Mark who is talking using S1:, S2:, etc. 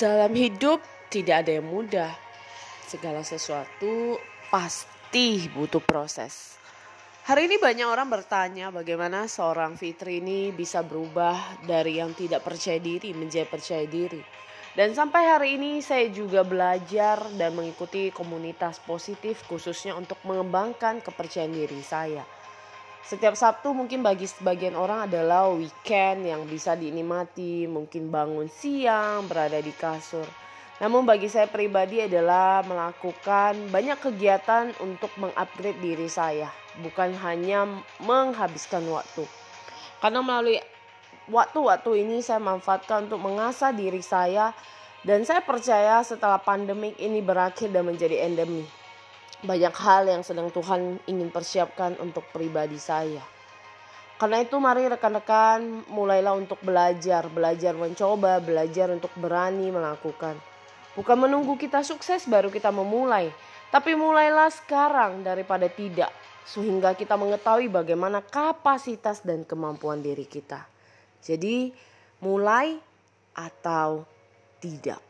S1: Dalam hidup tidak ada yang mudah. Segala sesuatu pasti butuh proses. Hari ini banyak orang bertanya bagaimana seorang Fitri ini bisa berubah dari yang tidak percaya diri menjadi percaya diri. Dan sampai hari ini saya juga belajar dan mengikuti komunitas positif khususnya untuk mengembangkan kepercayaan diri saya. Setiap Sabtu mungkin bagi sebagian orang adalah weekend yang bisa dinikmati, mungkin bangun siang, berada di kasur. Namun bagi saya pribadi adalah melakukan banyak kegiatan untuk mengupgrade diri saya, bukan hanya menghabiskan waktu. Karena melalui waktu-waktu ini saya manfaatkan untuk mengasah diri saya dan saya percaya setelah pandemik ini berakhir dan menjadi endemi banyak hal yang sedang Tuhan ingin persiapkan untuk pribadi saya. Karena itu mari rekan-rekan mulailah untuk belajar, belajar mencoba, belajar untuk berani melakukan. Bukan menunggu kita sukses baru kita memulai, tapi mulailah sekarang daripada tidak sehingga kita mengetahui bagaimana kapasitas dan kemampuan diri kita. Jadi mulai atau tidak.